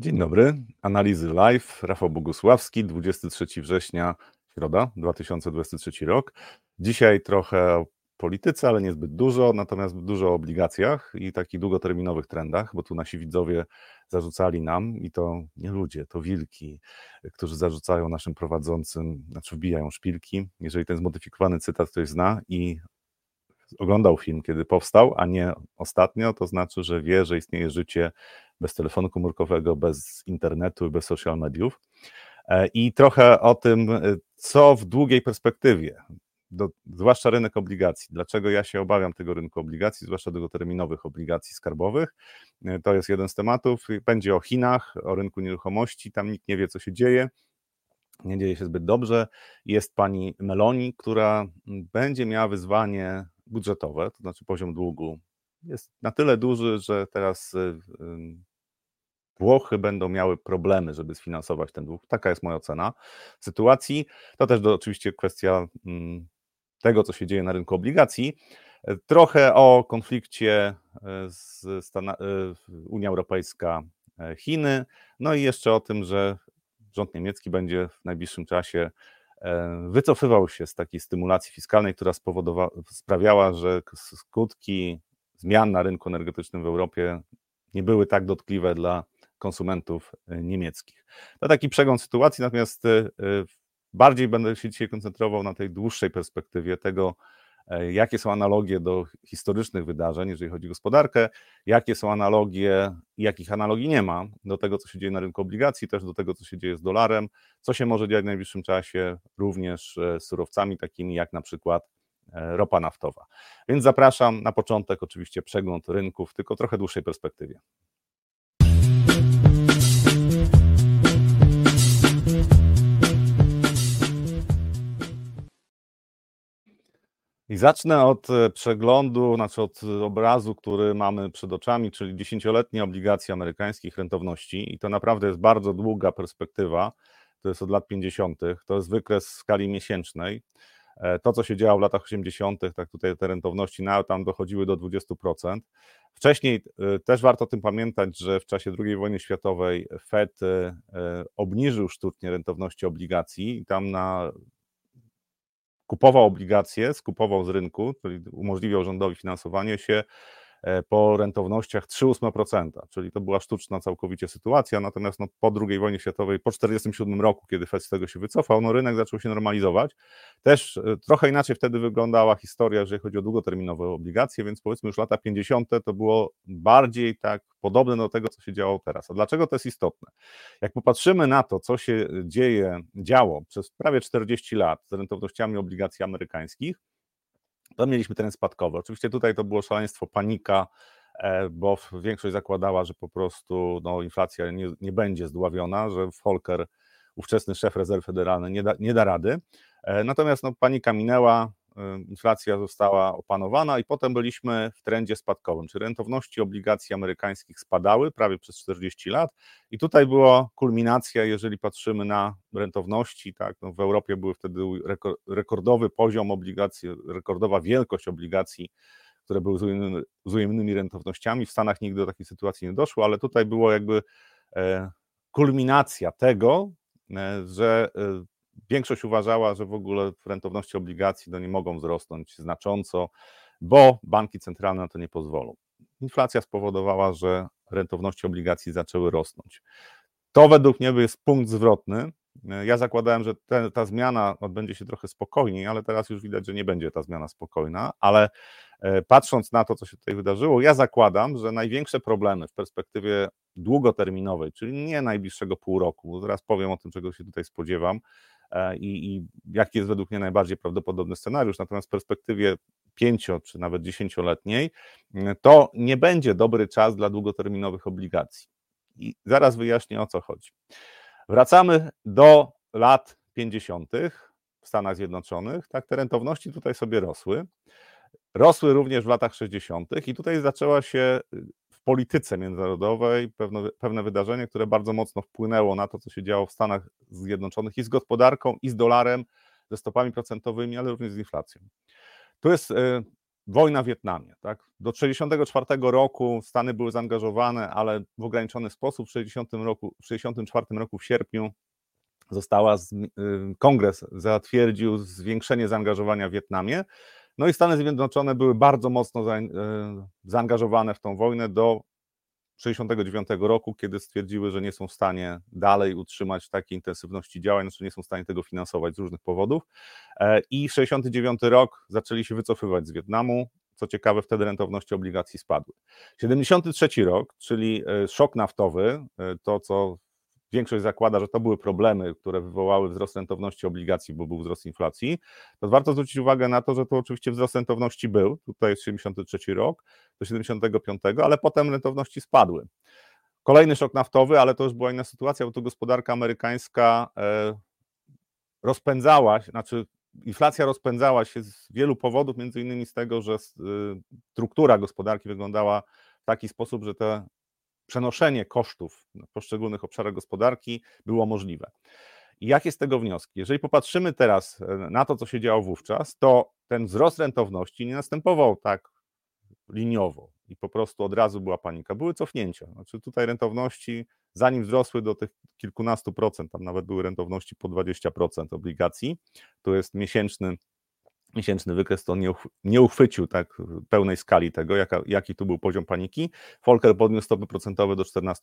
Dzień dobry, analizy live, Rafał Bogusławski, 23 września, środa, 2023 rok. Dzisiaj trochę o polityce, ale niezbyt dużo, natomiast dużo o obligacjach i takich długoterminowych trendach, bo tu nasi widzowie zarzucali nam, i to nie ludzie, to wilki, którzy zarzucają naszym prowadzącym, znaczy wbijają szpilki. Jeżeli ten zmodyfikowany cytat ktoś zna i oglądał film, kiedy powstał, a nie ostatnio, to znaczy, że wie, że istnieje życie bez telefonu komórkowego, bez internetu bez social mediów. E, I trochę o tym, e, co w długiej perspektywie, do, zwłaszcza rynek obligacji. Dlaczego ja się obawiam tego rynku obligacji, zwłaszcza długoterminowych obligacji skarbowych? E, to jest jeden z tematów. Będzie o Chinach, o rynku nieruchomości. Tam nikt nie wie, co się dzieje. Nie dzieje się zbyt dobrze. Jest pani Meloni, która będzie miała wyzwanie budżetowe, to znaczy poziom długu jest na tyle duży, że teraz Włochy będą miały problemy, żeby sfinansować ten dług. Taka jest moja ocena sytuacji. To też do, oczywiście kwestia mm, tego, co się dzieje na rynku obligacji. Trochę o konflikcie e, z Stan- e, Unia Europejska, e, Chiny, no i jeszcze o tym, że rząd niemiecki będzie w najbliższym czasie wycofywał się z takiej stymulacji fiskalnej, która sprawiała, że skutki zmian na rynku energetycznym w Europie nie były tak dotkliwe dla konsumentów e, niemieckich. To taki przegląd sytuacji, natomiast e, e, bardziej będę się dzisiaj koncentrował na tej dłuższej perspektywie tego, jakie są analogie do historycznych wydarzeń, jeżeli chodzi o gospodarkę, jakie są analogie i jakich analogii nie ma do tego, co się dzieje na rynku obligacji, też do tego, co się dzieje z dolarem, co się może dziać w najbliższym czasie również z surowcami takimi jak na przykład ropa naftowa. Więc zapraszam na początek oczywiście przegląd rynków, tylko trochę dłuższej perspektywie. I zacznę od e, przeglądu, znaczy od obrazu, który mamy przed oczami, czyli dziesięcioletnie obligacje amerykańskich rentowności. I to naprawdę jest bardzo długa perspektywa. To jest od lat 50., to jest wykres w skali miesięcznej. E, to, co się działo w latach 80., tak tutaj te rentowności nawet tam dochodziły do 20%. Wcześniej e, też warto o tym pamiętać, że w czasie II wojny światowej Fed obniżył sztucznie rentowności obligacji i tam na kupował obligacje, skupował z rynku, czyli umożliwiał rządowi finansowanie się po rentownościach 3,8%, czyli to była sztuczna całkowicie sytuacja, natomiast no, po II wojnie światowej, po 1947 roku, kiedy Fed z tego się wycofał, no, rynek zaczął się normalizować. Też e, trochę inaczej wtedy wyglądała historia, jeżeli chodzi o długoterminowe obligacje, więc powiedzmy już lata 50. to było bardziej tak podobne do tego, co się działo teraz. A dlaczego to jest istotne? Jak popatrzymy na to, co się dzieje, działo przez prawie 40 lat z rentownościami obligacji amerykańskich, to mieliśmy ten spadkowy. Oczywiście tutaj to było szaleństwo, panika, e, bo większość zakładała, że po prostu no, inflacja nie, nie będzie zdławiona, że Volcker, ówczesny szef rezerwy federalnej, nie da, nie da rady. E, natomiast no, panika minęła, inflacja została opanowana i potem byliśmy w trendzie spadkowym, czy rentowności obligacji amerykańskich spadały prawie przez 40 lat i tutaj była kulminacja, jeżeli patrzymy na rentowności, tak, no w Europie był wtedy rekordowy poziom obligacji, rekordowa wielkość obligacji, które były z, ujemnymi, z ujemnymi rentownościami, w Stanach nigdy do takiej sytuacji nie doszło, ale tutaj było jakby e, kulminacja tego, e, że e, większość uważała, że w ogóle rentowności obligacji no, nie mogą wzrosnąć znacząco, bo banki centralne na to nie pozwolą. Inflacja spowodowała, że rentowności obligacji zaczęły rosnąć. To według mnie jest punkt zwrotny. Ja zakładałem, że te, ta zmiana odbędzie się trochę spokojniej, ale teraz już widać, że nie będzie ta zmiana spokojna. Ale e, patrząc na to, co się tutaj wydarzyło, ja zakładam, że największe problemy w perspektywie długoterminowej, czyli nie najbliższego pół roku, zaraz powiem o tym, czego się tutaj spodziewam, i, i jaki jest według mnie najbardziej prawdopodobny scenariusz. Natomiast w perspektywie pięcio czy nawet dziesięcioletniej, mm, to nie będzie dobry czas dla długoterminowych obligacji. I zaraz wyjaśnię o co chodzi. Wracamy do lat 50. w Stanach Zjednoczonych. Tak, te rentowności tutaj sobie rosły. Rosły również w latach 60. i tutaj zaczęła się polityce międzynarodowej pewne, pewne wydarzenie, które bardzo mocno wpłynęło na to, co się działo w Stanach Zjednoczonych i z gospodarką, i z dolarem, ze stopami procentowymi, ale również z inflacją. Tu jest e, wojna w Wietnamie. Tak? Do 1964 roku Stany były zaangażowane, ale w ograniczony sposób. W 1964 roku, w 64 roku w sierpniu została, y, kongres zatwierdził zwiększenie zaangażowania w Wietnamie. No i Stany Zjednoczone były bardzo mocno y, zaangażowane w tą wojnę do 1969 roku, kiedy stwierdziły, że nie są w stanie dalej utrzymać takiej intensywności działań, znaczy nie są w stanie tego finansować z różnych powodów. E, I 69 rok zaczęli się wycofywać z Wietnamu. Co ciekawe, wtedy rentowności obligacji spadły. 73 rok, czyli e, szok naftowy, e, to co większość zakłada, że to były problemy, które wywołały wzrost rentowności obligacji, bo był wzrost inflacji, to warto zwrócić uwagę na to, że to oczywiście wzrost rentowności był, tutaj jest 73 rok do 75, ale potem rentowności spadły. Kolejny szok naftowy, ale to już była inna sytuacja, bo to gospodarka amerykańska e, rozpędzała się, znaczy inflacja rozpędzała się z wielu powodów, między innymi z tego, że e, struktura gospodarki wyglądała w taki sposób, że te przenoszenie kosztów w poszczególnych obszarach gospodarki było możliwe. I jakie z tego wnioski? Jeżeli popatrzymy teraz e, na to, co się działo wówczas, to ten wzrost rentowności nie następował tak liniowo i po prostu od razu była panika. Były cofnięcia. Znaczy tutaj rentowności, zanim wzrosły do tych kilkunastu procent, tam nawet były rentowności po 20% obligacji, to jest miesięczny miesięczny wykres to nie, nie uchwycił tak pełnej skali tego, jaka, jaki tu był poziom paniki. Volker podniósł stopy procentowe do 14%.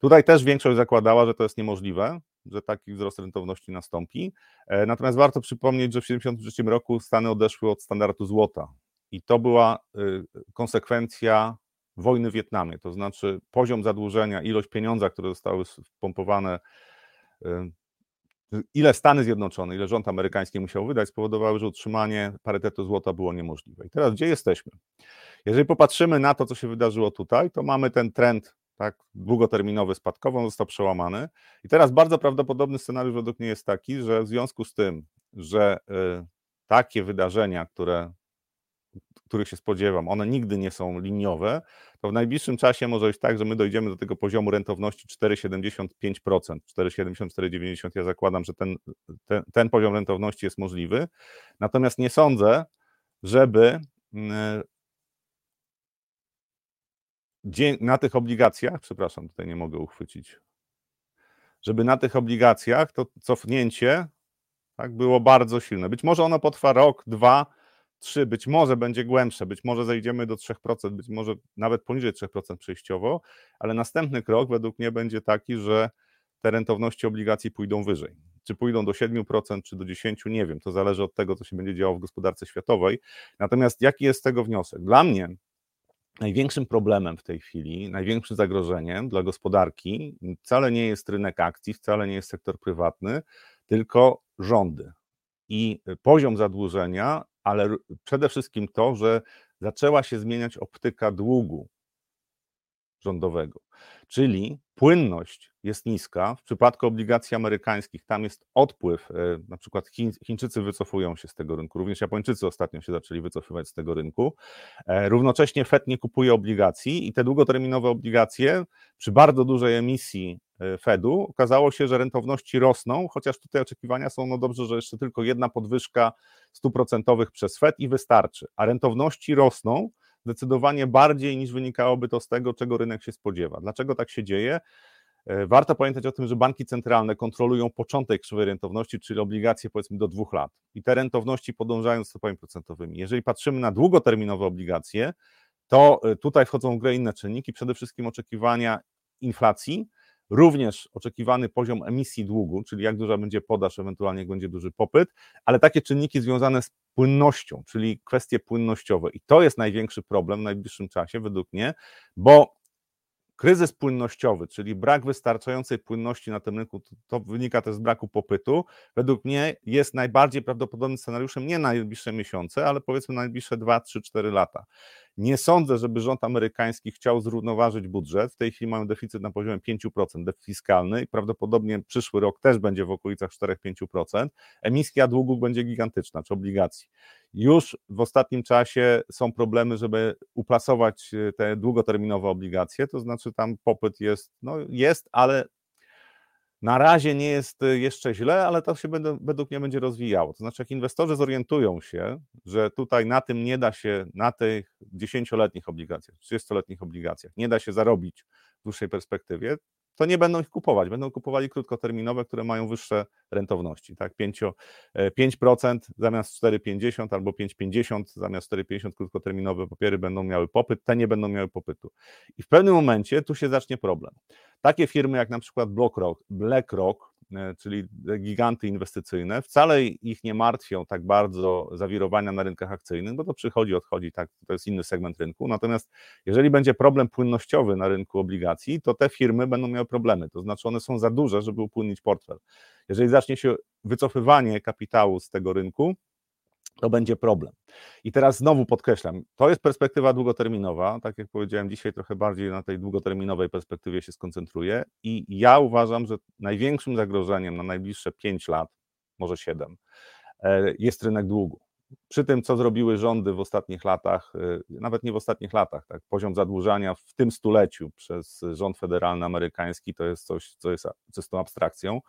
Tutaj też większość zakładała, że to jest niemożliwe, że taki wzrost rentowności nastąpi. E, natomiast warto przypomnieć, że w 1973 roku Stany odeszły od standardu złota i to była y, konsekwencja wojny w Wietnamie, to znaczy poziom zadłużenia, ilość pieniądza, które zostały wpompowane y, ile Stany Zjednoczone, ile rząd amerykański musiał wydać, spowodowały, że utrzymanie parytetu złota było niemożliwe. I teraz gdzie jesteśmy? Jeżeli popatrzymy na to, co się wydarzyło tutaj, to mamy ten trend tak, długoterminowy spadkowy, on został przełamany. I teraz bardzo prawdopodobny scenariusz według mnie jest taki, że w związku z tym, że y, takie wydarzenia, które których się spodziewam, one nigdy nie są liniowe, to w najbliższym czasie może być tak, że my dojdziemy do tego poziomu rentowności 4,75%, 4,70-4,90%. Ja zakładam, że ten, ten, ten poziom rentowności jest możliwy. Natomiast nie sądzę, żeby mm, na tych obligacjach, przepraszam, tutaj nie mogę uchwycić, żeby na tych obligacjach to cofnięcie tak, było bardzo silne. Być może ono potrwa rok, dwa, 3, być może będzie głębsze, być może zejdziemy do 3%, być może nawet poniżej 3% przejściowo, ale następny krok według mnie będzie taki, że te rentowności obligacji pójdą wyżej. Czy pójdą do 7%, czy do 10%, nie wiem. To zależy od tego, co się będzie działo w gospodarce światowej. Natomiast jaki jest z tego wniosek? Dla mnie największym problemem w tej chwili, największym zagrożeniem dla gospodarki wcale nie jest rynek akcji, wcale nie jest sektor prywatny, tylko rządy. I poziom zadłużenia ale przede wszystkim to, że zaczęła się zmieniać optyka długu rządowego. Czyli płynność jest niska. W przypadku obligacji amerykańskich tam jest odpływ, e, na przykład Chiń, Chińczycy wycofują się z tego rynku, również Japończycy ostatnio się zaczęli wycofywać z tego rynku. E, równocześnie FED nie kupuje obligacji i te długoterminowe obligacje przy bardzo dużej emisji Fedu okazało się, że rentowności rosną, chociaż tutaj oczekiwania są, no dobrze, że jeszcze tylko jedna podwyżka stóp procentowych przez Fed i wystarczy, a rentowności rosną, zdecydowanie bardziej niż wynikałoby to z tego, czego rynek się spodziewa. Dlaczego tak się dzieje? E, warto pamiętać o tym, że banki centralne kontrolują początek krzywej rentowności, czyli obligacje powiedzmy do dwóch lat. I te rentowności podążają stopami procentowymi. Jeżeli patrzymy na długoterminowe obligacje, to e, tutaj wchodzą w grę inne czynniki, przede wszystkim oczekiwania inflacji, również oczekiwany poziom emisji długu, czyli jak duża będzie podaż, ewentualnie jak będzie duży popyt, ale takie czynniki związane z płynnością, czyli kwestie płynnościowe. I to jest największy problem w najbliższym czasie, według mnie, bo kryzys płynnościowy, czyli brak wystarczającej płynności na tym rynku, to, wynika też z braku popytu, według mnie jest najbardziej prawdopodobnym scenariuszem nie na najbliższe miesiące, ale powiedzmy na najbliższe 2, 3, 4 lata. Nie sądzę, żeby rząd amerykański chciał zrównoważyć budżet. W tej chwili mamy deficyt na poziomie 5% fiskalny i prawdopodobnie przyszły rok też będzie w okolicach 4-5%. Emisja długu będzie gigantyczna, czy obligacji. Już w ostatnim czasie są problemy, żeby uplasować e, te długoterminowe obligacje, to znaczy tam popyt jest, no jest, ale Na razie nie jest y, jeszcze źle, ale to się według mnie będzie rozwijało. To znaczy, jak inwestorzy zorientują się, że tutaj na tym nie da się, na tych 10-letnich obligacjach, 30-letnich obligacjach, nie da się zarobić w dłuższej perspektywie, to nie będą ich kupować. Będą kupowali krótkoterminowe, które mają wyższe rentowności. Tak? 5%, 5% e, zamiast 4,50 albo 5,50 zamiast 4,50 krótkoterminowe papiery będą miały popyt, te nie będą miały popytu. I w pewnym momencie tu się zacznie problem. Takie firmy jak na przykład BlackRock, BlackRock czyli giganty inwestycyjne, wcale ich nie martwią tak bardzo zawirowania na rynkach akcyjnych, bo to przychodzi, odchodzi, tak, to jest inny segment rynku. Natomiast jeżeli będzie problem płynnościowy na rynku obligacji, to te firmy będą miały problemy, to znaczy one są za duże, żeby upłynnić portfel. Jeżeli zacznie się wycofywanie kapitału z tego rynku, to będzie problem. I teraz znowu podkreślam, to jest perspektywa długoterminowa, tak jak powiedziałem, dzisiaj trochę bardziej na tej długoterminowej perspektywie się skoncentruję i ja uważam, że największym zagrożeniem na najbliższe 5 lat, może 7, e, jest rynek długu przy tym, co zrobiły rządy w ostatnich latach, y, nawet nie w ostatnich latach, tak, poziom zadłużania w tym stuleciu przez rząd federalny amerykański to jest coś, co jest czystą abstrakcją.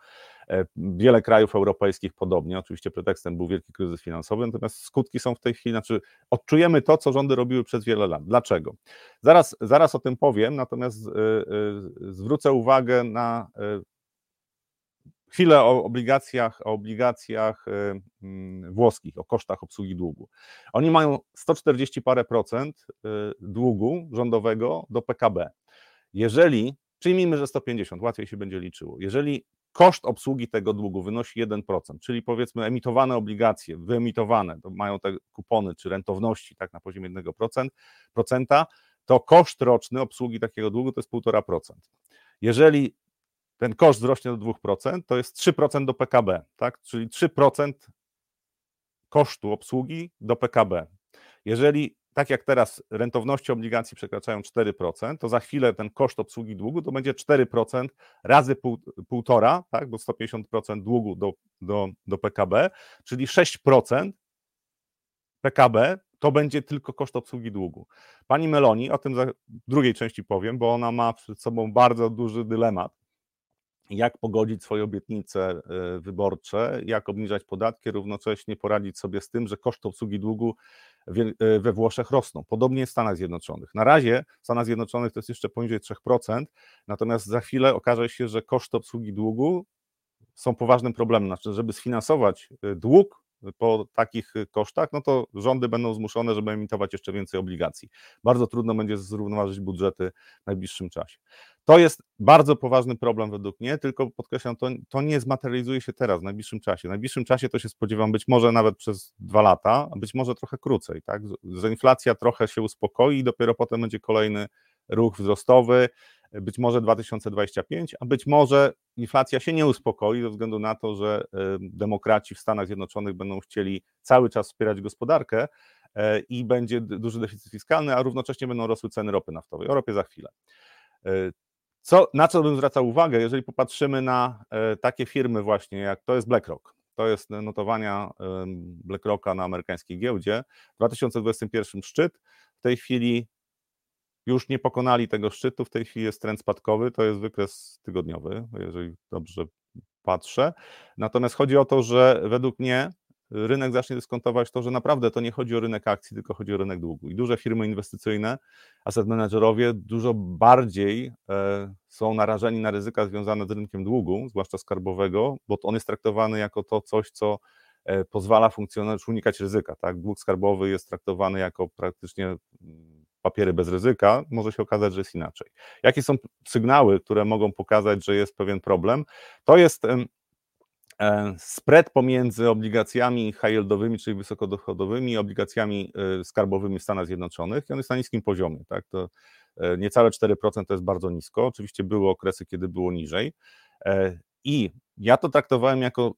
E, wiele krajów europejskich podobnie, oczywiście pretekstem był wielki kryzys finansowy, natomiast skutki są w tej chwili, znaczy odczujemy to, co rządy robiły przez wiele lat. Dlaczego? Zaraz, zaraz o tym powiem, natomiast y, y, zwrócę uwagę na chwilę o obligacjach, o obligacjach y, mm, włoskich, o kosztach obsługi długu. Oni mają 140 parę procent y, długu rządowego do PKB. Jeżeli, przyjmijmy, że 150, łatwiej się będzie liczyło. Jeżeli koszt obsługi tego długu wynosi 1%, czyli powiedzmy emitowane obligacje, wyemitowane, to mają te kupony czy rentowności tak na poziomie 1%, procenta, to koszt roczny obsługi takiego długu to jest 1,5%. Jeżeli ten koszt wzrośnie do 2%, to jest 3% do PKB, tak? czyli 3% kosztu obsługi do PKB. Jeżeli tak jak teraz rentowności obligacji przekraczają 4%, to za chwilę ten koszt obsługi długu to będzie 4% razy pół, półtora, tak, bo 150% długu do, do, do PKB, czyli 6% PKB to będzie tylko koszt obsługi długu. Pani Meloni, o tym za drugiej części powiem, bo ona ma przed sobą bardzo duży dylemat, jak pogodzić swoje obietnice e, wyborcze, jak obniżać podatki, równocześnie poradzić sobie z tym, że koszty obsługi długu e, we Włoszech rosną. Podobnie w Stanach Zjednoczonych. Na razie w Stanach Zjednoczonych to jest jeszcze poniżej 3%, natomiast za chwilę okaże się, że koszty obsługi długu są poważnym problemem. Znaczy, żeby sfinansować e, dług, po takich kosztach, no to rządy będą zmuszone, żeby emitować jeszcze więcej obligacji. Bardzo trudno będzie zrównoważyć budżety w najbliższym czasie. To jest bardzo poważny problem według mnie, tylko podkreślam, to, to nie zmaterializuje się teraz, w najbliższym czasie. W najbliższym czasie to się spodziewam być może nawet przez dwa lata, a być może trochę krócej, tak? że inflacja trochę się uspokoi i dopiero potem będzie kolejny ruch wzrostowy, być może 2025, a być może inflacja się nie uspokoi ze względu na to, że demokraci w Stanach Zjednoczonych będą chcieli cały czas wspierać gospodarkę e, i będzie duży deficyt fiskalny, a równocześnie będą rosły ceny ropy naftowej. O ropie za chwilę. E, co, na co bym zwracał uwagę, jeżeli popatrzymy na e, takie firmy właśnie, jak to jest BlackRock, to jest notowania BlackRocka na amerykańskiej giełdzie, w 2021 szczyt, w tej chwili już nie pokonali tego szczytu, w tej chwili jest trend spadkowy, to jest wykres tygodniowy, jeżeli dobrze patrzę. Natomiast chodzi o to, że według mnie rynek zacznie dyskontować to, że naprawdę to nie chodzi o rynek akcji, tylko chodzi o rynek długu. I duże firmy inwestycyjne, asset managerowie dużo bardziej e, są narażeni na ryzyka związane z rynkiem długu, zwłaszcza skarbowego, bo on jest traktowany jako to coś, co e, pozwala funkcjonować, unikać ryzyka. Tak? Dług skarbowy jest traktowany jako praktycznie mm, papiery bez ryzyka, może się okazać, że jest inaczej. Jakie są sygnały, które mogą pokazać, że jest pewien problem? To jest E, spread pomiędzy obligacjami high yieldowymi, czyli wysokodochodowymi, obligacjami e, skarbowymi w Stanach Zjednoczonych i on jest na niskim poziomie. Tak? To e, niecałe 4% to jest bardzo nisko. Oczywiście były okresy, kiedy było niżej. I ja to traktowałem jako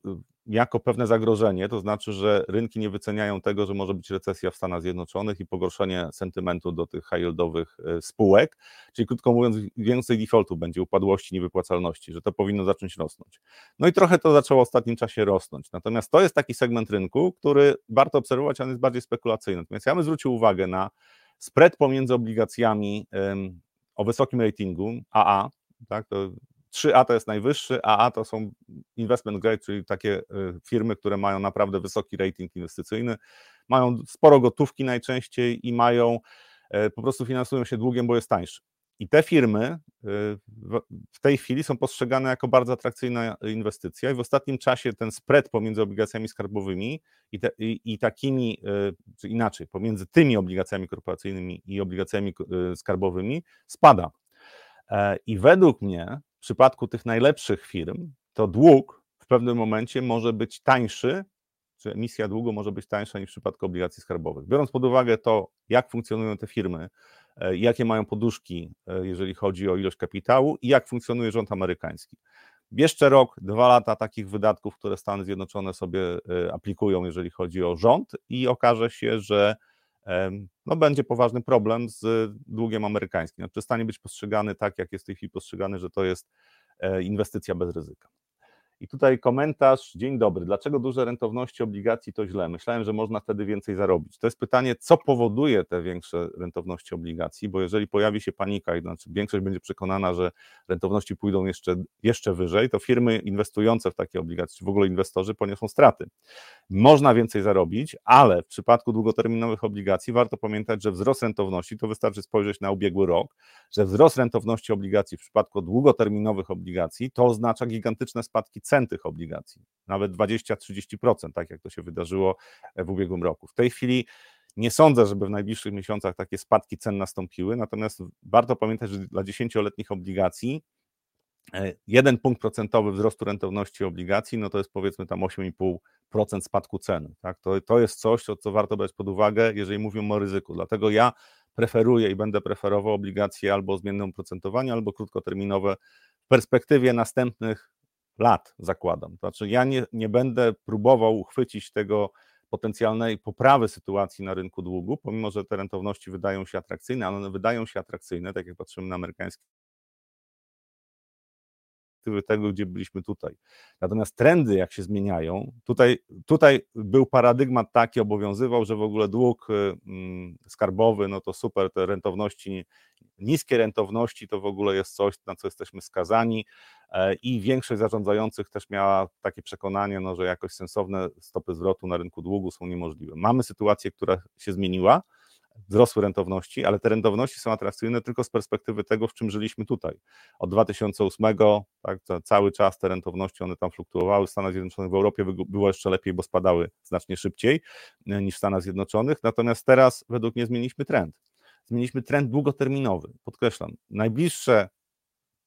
jako pewne zagrożenie, to znaczy, że rynki nie wyceniają tego, że może być recesja w Stanach Zjednoczonych i pogorszenie sentymentu do tych high yieldowych e, spółek, czyli krótko mówiąc, więcej defaultu będzie, upadłości, niewypłacalności, że to powinno zacząć rosnąć. No i trochę to zaczęło w ostatnim czasie rosnąć. Natomiast to jest taki segment rynku, który warto obserwować, on jest bardziej spekulacyjny. Natomiast ja bym zwrócił uwagę na spread pomiędzy obligacjami o wysokim ratingu AA, tak, to 3A to jest najwyższy, a A to są investment grade, czyli takie y, firmy, które mają naprawdę wysoki rating inwestycyjny, mają sporo gotówki najczęściej i mają, e, po prostu finansują się długiem, bo jest tańszy. I te firmy y, w tej chwili są postrzegane jako bardzo atrakcyjna inwestycja i w ostatnim czasie ten spread pomiędzy obligacjami skarbowymi i, te, i, i takimi, y, czy inaczej, pomiędzy tymi obligacjami korporacyjnymi i obligacjami skarbowymi spada. E, I według mnie w przypadku tych najlepszych firm to dług w pewnym momencie może być tańszy, czy emisja długu może być tańsza niż w przypadku obligacji skarbowych. Biorąc pod uwagę to, jak funkcjonują te firmy, E, jakie mają poduszki, e, jeżeli chodzi o ilość kapitału i jak funkcjonuje rząd amerykański. Jeszcze rok, dwa lata takich wydatków, które Stany Zjednoczone sobie e, aplikują, jeżeli chodzi o rząd, i okaże się, że no, będzie poważny problem z długiem amerykańskim. Znaczy, przestanie być postrzegany tak, jak jest w tej chwili postrzegany, że to jest inwestycja bez ryzyka. I tutaj komentarz, dzień dobry, dlaczego duże rentowności obligacji to źle? Myślałem, że można wtedy więcej zarobić. To jest pytanie, co powoduje te większe rentowności obligacji, bo jeżeli pojawi się panika, znaczy większość będzie przekonana, że rentowności pójdą jeszcze, jeszcze wyżej, to firmy inwestujące w takie obligacje, czy w ogóle inwestorzy poniosą straty. Można więcej zarobić, ale w przypadku długoterminowych obligacji warto pamiętać, że wzrost rentowności, to wystarczy spojrzeć na ubiegły rok, że wzrost rentowności obligacji w przypadku długoterminowych obligacji to oznacza gigantyczne spadki cen cen tych obligacji, nawet 20-30%, tak jak to się wydarzyło w ubiegłym roku. W tej chwili nie sądzę, żeby w najbliższych miesiącach takie spadki cen nastąpiły, natomiast warto pamiętać, że dla 10-letnich obligacji e, jeden punkt procentowy wzrostu rentowności obligacji, no to jest powiedzmy tam 8,5% spadku ceny. Tak? To, to jest coś, co warto brać pod uwagę, jeżeli mówimy o ryzyku. Dlatego ja preferuję i będę preferował obligacje albo o zmiennym oprocentowaniu, albo krótkoterminowe w perspektywie następnych lat, zakładam. To znaczy, ja nie, nie będę próbował uchwycić tego potencjalnej poprawy sytuacji na rynku długu, pomimo że te rentowności wydają się atrakcyjne, ale one wydają się atrakcyjne, tak jak patrzymy na amerykańskie tego, gdzie byliśmy tutaj. Natomiast trendy, jak się zmieniają, tutaj, tutaj był paradygmat taki, obowiązywał, że w ogóle dług y, mm, skarbowy, no to super, te rentowności, niskie rentowności to w ogóle jest coś, na co jesteśmy skazani e, i większość zarządzających też miała takie przekonanie, no, że jakoś sensowne stopy zwrotu na rynku długu są niemożliwe. Mamy sytuację, która się zmieniła, wzrosły rentowności, ale te rentowności są atrakcyjne tylko z perspektywy tego, w czym żyliśmy tutaj. Od 2008, tak, cały czas te rentowności, one tam fluktuowały, w Stanach Zjednoczonych, w Europie było jeszcze lepiej, bo spadały znacznie szybciej e, niż w Stanach Zjednoczonych, natomiast teraz według mnie zmieniliśmy trend. Zmieniliśmy trend długoterminowy, podkreślam, najbliższe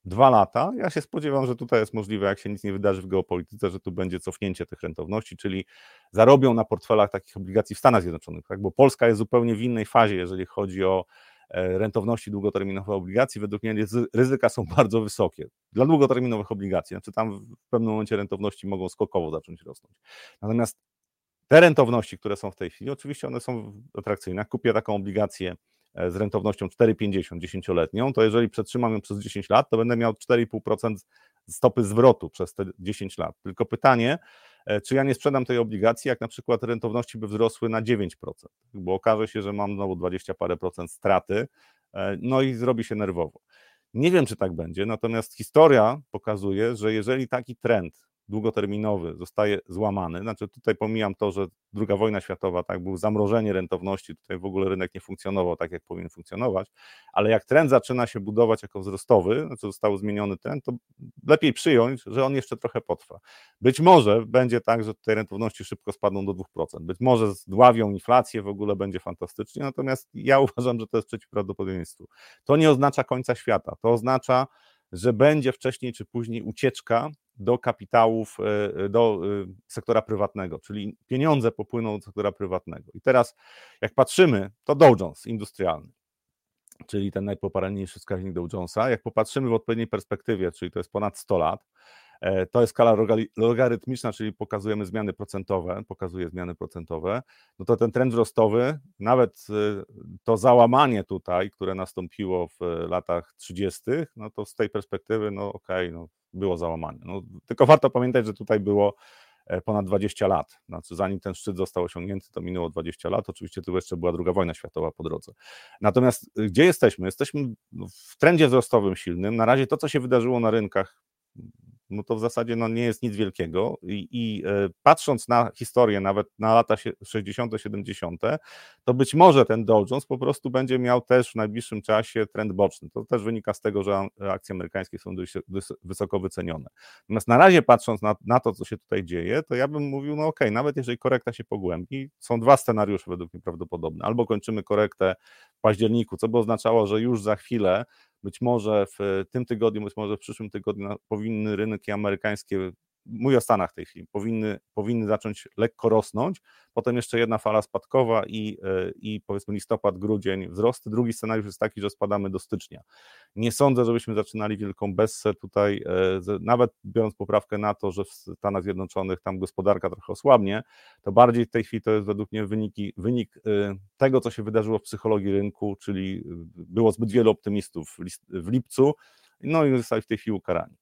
dwa lata. Ja się spodziewam, że tutaj jest możliwe, jak się nic nie wydarzy w geopolityce, że tu będzie cofnięcie tych rentowności, czyli zarobią na portfelach takich obligacji w Stanach Zjednoczonych, tak? bo Polska jest zupełnie w innej fazie, jeżeli chodzi o e, rentowności długoterminowych obligacji. Według mnie ryzyka są bardzo wysokie dla długoterminowych obligacji. Znaczy tam w pewnym momencie rentowności mogą skokowo zacząć rosnąć. Natomiast te rentowności, które są w tej chwili, oczywiście one są atrakcyjne. Kupię taką obligację z rentownością 4,50 10-letnią, to jeżeli przetrzymam ją przez 10 lat, to będę miał 4,5% stopy zwrotu przez te 10 lat. Tylko pytanie, e, czy ja nie sprzedam tej obligacji, jak na przykład rentowności by wzrosły na 9%, bo okaże się, że mam znowu 20 parę procent straty, e, no i zrobi się nerwowo. Nie wiem, czy tak będzie, natomiast historia pokazuje, że jeżeli taki trend długoterminowy zostaje złamany, znaczy tutaj pomijam to, że druga wojna światowa, tak, był zamrożenie rentowności, tutaj w ogóle rynek nie funkcjonował tak, jak powinien funkcjonować, ale jak trend zaczyna się budować jako wzrostowy, znaczy został zmieniony trend, to lepiej przyjąć, że on jeszcze trochę potrwa. Być może będzie tak, że te rentowności szybko spadną do 2%, być może zdławią inflację, w ogóle będzie fantastycznie, natomiast ja uważam, że to jest przeciw prawdopodobieństwu. To nie oznacza końca świata, to oznacza, że będzie wcześniej czy później ucieczka do kapitałów, e, e, do e, sektora prywatnego, czyli pieniądze popłyną do sektora prywatnego. I teraz, jak patrzymy, to Dow Jones industrialny, czyli ten najpopularniejszy wskaźnik Dow Jonesa, jak popatrzymy w odpowiedniej perspektywie, czyli to jest ponad 100 lat, to jest skala logarytmiczna, czyli pokazujemy zmiany procentowe, pokazuje zmiany procentowe, no to ten trend wzrostowy, nawet to załamanie tutaj, które nastąpiło w latach 30., no to z tej perspektywy, no okej, okay, no było załamanie. No, tylko warto pamiętać, że tutaj było e, ponad 20 lat. Znaczy, zanim ten szczyt został osiągnięty, to minęło 20 lat. Oczywiście tu jeszcze była druga wojna światowa po drodze. Natomiast y, gdzie jesteśmy? Jesteśmy w trendzie wzrostowym silnym. Na razie to, co się wydarzyło na rynkach, no to w zasadzie no, nie jest nic wielkiego i, i e, patrząc na historię, nawet na lata 60., 70., to być może ten Dow Jones po prostu będzie miał też w najbliższym czasie trend boczny. To też wynika z tego, że akcje amerykańskie są dość wysoko wycenione. Natomiast na razie patrząc na, na to, co się tutaj dzieje, to ja bym mówił, no ok, nawet jeżeli korekta się pogłębi, są dwa scenariusze według mnie prawdopodobne. Albo kończymy korektę w październiku, co by oznaczało, że już za chwilę być może w tym tygodniu, być może w przyszłym tygodniu powinny rynki amerykańskie mówię o Stanach w tej chwili, powinny, powinny zacząć lekko rosnąć, potem jeszcze jedna fala spadkowa i, e, i powiedzmy listopad, grudzień wzrosty. Drugi scenariusz jest taki, że spadamy do stycznia. Nie sądzę, żebyśmy zaczynali wielką bessę tutaj, e, nawet biorąc poprawkę na to, że w Stanach Zjednoczonych tam gospodarka trochę osłabnie, to bardziej w tej chwili to jest według mnie wyniki, wynik e, tego, co się wydarzyło w psychologii rynku, czyli było zbyt wielu optymistów w lipcu, no i zostali w tej chwili ukarani.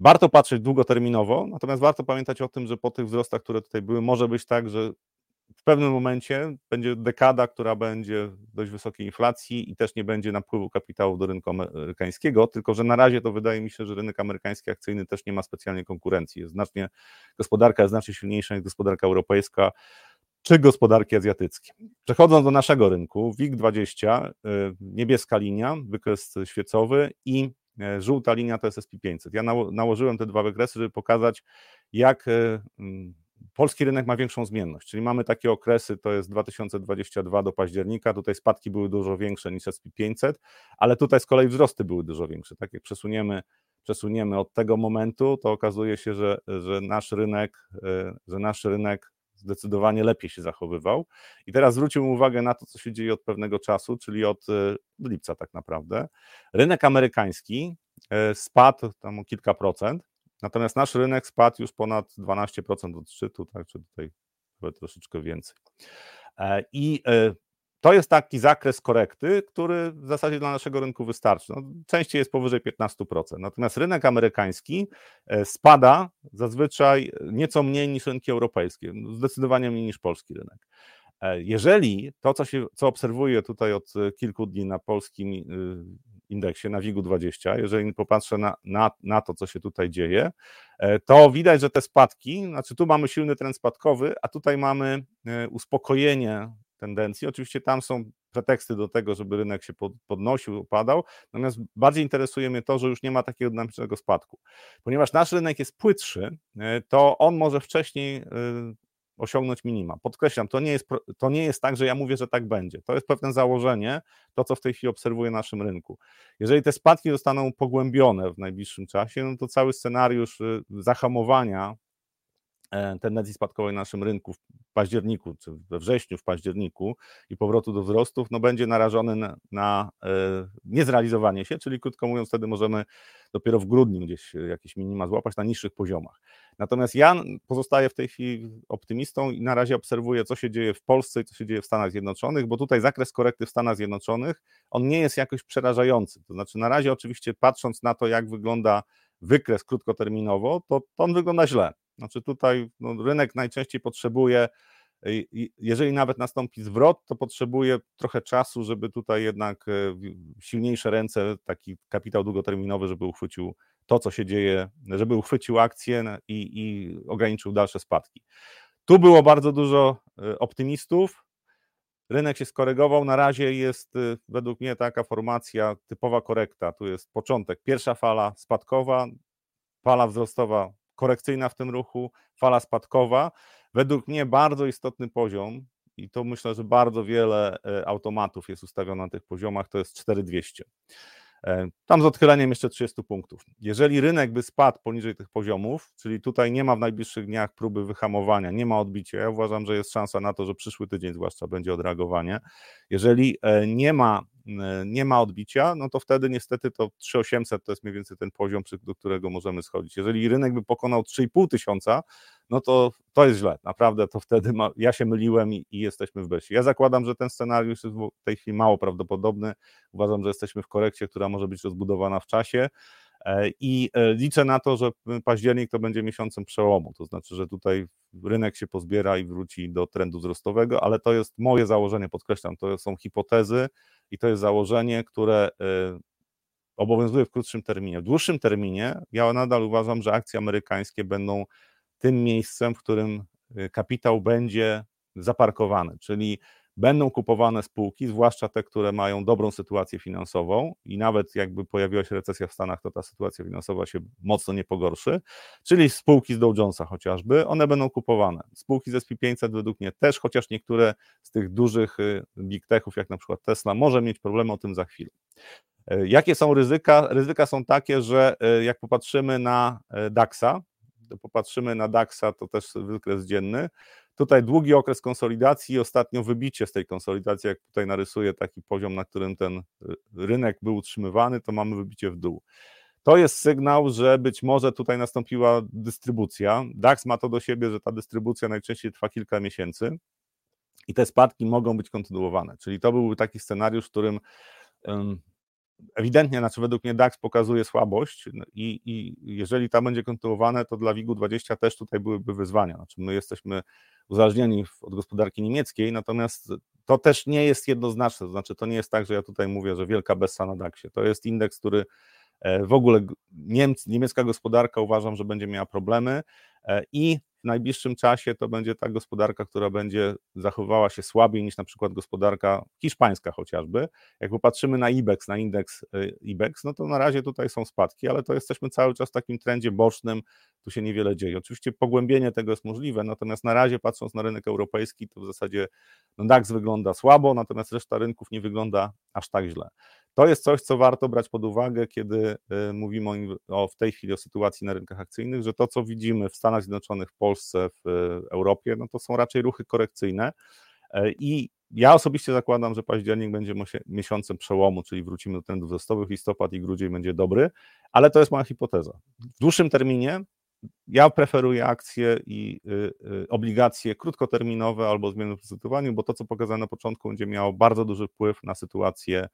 Warto patrzeć długoterminowo, natomiast warto pamiętać o tym, że po tych wzrostach, które tutaj były, może być tak, że w pewnym momencie będzie dekada, która będzie dość wysokiej inflacji i też nie będzie napływu kapitału do rynku amerykańskiego, tylko że na razie to wydaje mi się, że rynek amerykański akcyjny też nie ma specjalnie konkurencji. Jest znacznie, gospodarka jest znacznie silniejsza niż gospodarka europejska czy gospodarki azjatyckie. Przechodząc do naszego rynku, WIG20, y, niebieska linia, wykres świecowy i żółta linia to jest SP500. Ja nałożyłem te dwa wykresy, żeby pokazać, jak e, polski rynek ma większą zmienność, czyli mamy takie okresy, to jest 2022 do października, tutaj spadki były dużo większe niż SP500, ale tutaj z kolei wzrosty były dużo większe. Tak jak przesuniemy, przesuniemy od tego momentu, to okazuje się, że, że nasz rynek, e, że nasz rynek zdecydowanie lepiej się zachowywał. I teraz zwróciłbym uwagę na to, co się dzieje od pewnego czasu, czyli od e, lipca tak naprawdę. Rynek amerykański e, spadł tam o kilka procent, natomiast nasz rynek spadł już ponad 12% od szczytu, tak, czy tutaj troszeczkę więcej. E, I to jest taki zakres korekty, który w zasadzie dla naszego rynku wystarczy. No, częściej jest powyżej 15%. Natomiast rynek amerykański e, spada zazwyczaj nieco mniej niż rynki europejskie, zdecydowanie mniej niż polski rynek. E, jeżeli to, co, się, co obserwuję tutaj od kilku dni na polskim indeksie, na WIG-20, jeżeli popatrzę na, na, na to, co się tutaj dzieje, e, to widać, że te spadki, znaczy tu mamy silny trend spadkowy, a tutaj mamy uspokojenie tendencji. Oczywiście tam są preteksty do tego, żeby rynek się podnosił, upadał, natomiast bardziej interesuje mnie to, że już nie ma takiego dynamicznego spadku. Ponieważ nasz rynek jest płytszy, e, to on może wcześniej e, osiągnąć minima. Podkreślam, to nie, jest, to nie jest tak, że ja mówię, że tak będzie. To jest pewne założenie, to co w tej chwili obserwuję na naszym rynku. Jeżeli te spadki zostaną pogłębione w najbliższym czasie, no to cały scenariusz y, zahamowania E, tendencji spadkowej na naszym rynku w październiku, czy we wrześniu, w październiku i powrotu do wzrostów, no będzie narażony na, na e, niezrealizowanie się, czyli krótko mówiąc, wtedy możemy dopiero w grudniu gdzieś jakieś minima złapać na niższych poziomach. Natomiast ja pozostaję w tej chwili optymistą i na razie obserwuję, co się dzieje w Polsce i co się dzieje w Stanach Zjednoczonych, bo tutaj zakres korekty w Stanach Zjednoczonych, on nie jest jakoś przerażający. To znaczy, na razie oczywiście patrząc na to, jak wygląda wykres krótkoterminowo, to, to on wygląda źle. Znaczy tutaj no, rynek najczęściej potrzebuje, jeżeli nawet nastąpi zwrot, to potrzebuje trochę czasu, żeby tutaj jednak e, silniejsze ręce, taki kapitał długoterminowy, żeby uchwycił to, co się dzieje, żeby uchwycił akcje i, i ograniczył dalsze spadki. Tu było bardzo dużo e, optymistów, rynek się skorygował. Na razie jest e, według mnie taka formacja typowa korekta. Tu jest początek, pierwsza fala spadkowa, fala wzrostowa korekcyjna w tym ruchu, fala spadkowa. Według mnie bardzo istotny poziom, i to myślę, że bardzo wiele e, automatów jest ustawione na tych poziomach, to jest 4200. E, tam z odchyleniem jeszcze 30 punktów. Jeżeli rynek by spadł poniżej tych poziomów, czyli tutaj nie ma w najbliższych dniach próby wyhamowania, nie ma odbicia, ja uważam, że jest szansa na to, że przyszły tydzień zwłaszcza będzie odreagowanie. Jeżeli e, nie ma, nie ma odbicia, no to wtedy niestety to 3800 to jest mniej więcej ten poziom, do którego możemy schodzić. Jeżeli rynek by pokonał 3,5 tysiąca, no to to jest źle. Naprawdę to wtedy ma, ja się myliłem i, i, jesteśmy w besie. Ja zakładam, że ten scenariusz jest w tej chwili mało prawdopodobny. Uważam, że jesteśmy w korekcie, która może być rozbudowana w czasie. E, I e, liczę na to, że październik to będzie miesiącem przełomu, to znaczy, że tutaj rynek się pozbiera i wróci do trendu wzrostowego, ale to jest moje założenie, podkreślam, to są hipotezy i to jest założenie, które e, obowiązuje w krótszym terminie. W dłuższym terminie ja nadal uważam, że akcje amerykańskie będą tym miejscem, w którym kapitał będzie zaparkowany, czyli będą kupowane spółki, zwłaszcza te, które mają dobrą sytuację finansową i nawet jakby pojawiła się recesja w Stanach, to ta sytuacja finansowa się mocno nie pogorszy, czyli spółki z Dow Jonesa chociażby, one będą kupowane. Spółki z SP500 według mnie też, chociaż niektóre z tych dużych y, big techów, jak na przykład Tesla, może mieć problemy, o tym za chwilę. Y, jakie są ryzyka? Ryzyka są takie, że y, jak popatrzymy na DAX-a, to popatrzymy na DAX-a, to też wykres dzienny, Tutaj długi okres konsolidacji i ostatnio wybicie z tej konsolidacji, jak tutaj narysuję taki poziom, na którym ten rynek był utrzymywany, to mamy wybicie w dół. To jest sygnał, że być może tutaj nastąpiła dystrybucja. DAX ma to do siebie, że ta dystrybucja najczęściej trwa kilka miesięcy i te spadki mogą być kontynuowane. Czyli to byłby taki scenariusz, w którym ewidentnie, znaczy według mnie DAX pokazuje słabość i, i jeżeli ta będzie kontynuowane, to dla WIG-20 też tutaj byłyby wyzwania. Znaczy my jesteśmy uzależnieni od gospodarki niemieckiej, natomiast to też nie jest jednoznaczne, to znaczy to nie jest tak, że ja tutaj mówię, że wielka bessa na DAXie. To jest indeks, który e, w ogóle niemiecka gospodarka uważam, że będzie miała problemy e, i najbliższym czasie to będzie ta gospodarka, która będzie zachowywała się słabiej niż na przykład gospodarka hiszpańska chociażby. Jak popatrzymy na IBEX, na indeks y, IBEX, no to na razie tutaj są spadki, ale to jesteśmy cały czas w takim trendzie bocznym, tu się niewiele dzieje. Oczywiście pogłębienie tego jest możliwe, natomiast na razie patrząc na rynek europejski, to w zasadzie no DAX wygląda słabo, natomiast reszta rynków nie wygląda aż tak źle. To jest coś, co warto brać pod uwagę, kiedy y, mówimy o, o, w tej chwili o sytuacji na rynkach akcyjnych, że to, co widzimy w Stanach Zjednoczonych, w Polsce, w y, Europie, no to są raczej ruchy korekcyjne. E, I ja osobiście zakładam, że październik będzie miesiącem przełomu, czyli wrócimy do trendów wzrostowych, listopad i grudzień będzie dobry, ale to jest moja hipoteza. W dłuższym terminie ja preferuję akcje i y, y, obligacje krótkoterminowe albo zmiany w procentowaniu, bo to, co pokazane na początku, będzie miało bardzo duży wpływ na sytuację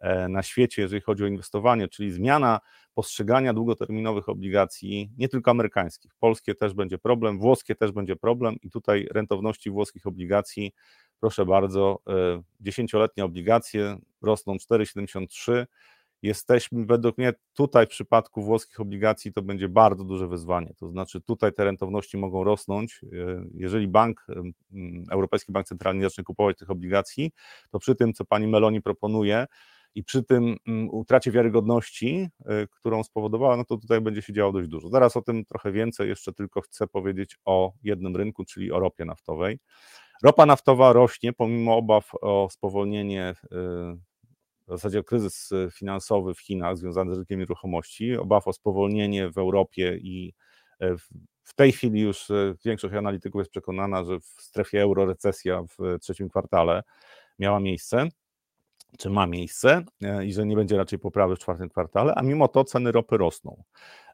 E, na świecie, jeżeli chodzi o inwestowanie, czyli zmiana postrzegania długoterminowych obligacji, nie tylko amerykańskich, polskie też będzie problem, włoskie też będzie problem i tutaj rentowności włoskich obligacji, proszę bardzo, e, dziesięcioletnie obligacje rosną 4,73, jesteśmy według mnie tutaj w przypadku włoskich obligacji to będzie bardzo duże wyzwanie. To znaczy tutaj te rentowności mogą rosnąć. E, jeżeli bank, Europejski Bank Centralny zacznie kupować tych obligacji, to przy tym, co pani Meloni proponuje, i przy tym mm, utracie wiarygodności, y, którą spowodowała, no to tutaj będzie się działo dość dużo. Zaraz o tym trochę więcej, jeszcze tylko chcę powiedzieć o jednym rynku, czyli o ropie naftowej. Ropa naftowa rośnie pomimo obaw o spowolnienie, y, w zasadzie kryzys finansowy w Chinach związany z rynkiem nieruchomości, obaw o spowolnienie w Europie i y, w tej chwili już większość analityków jest przekonana, że w strefie euro recesja w trzecim kwartale miała miejsce czy ma miejsce e, i że nie będzie raczej poprawy w czwartym kwartale, a mimo to ceny ropy rosną.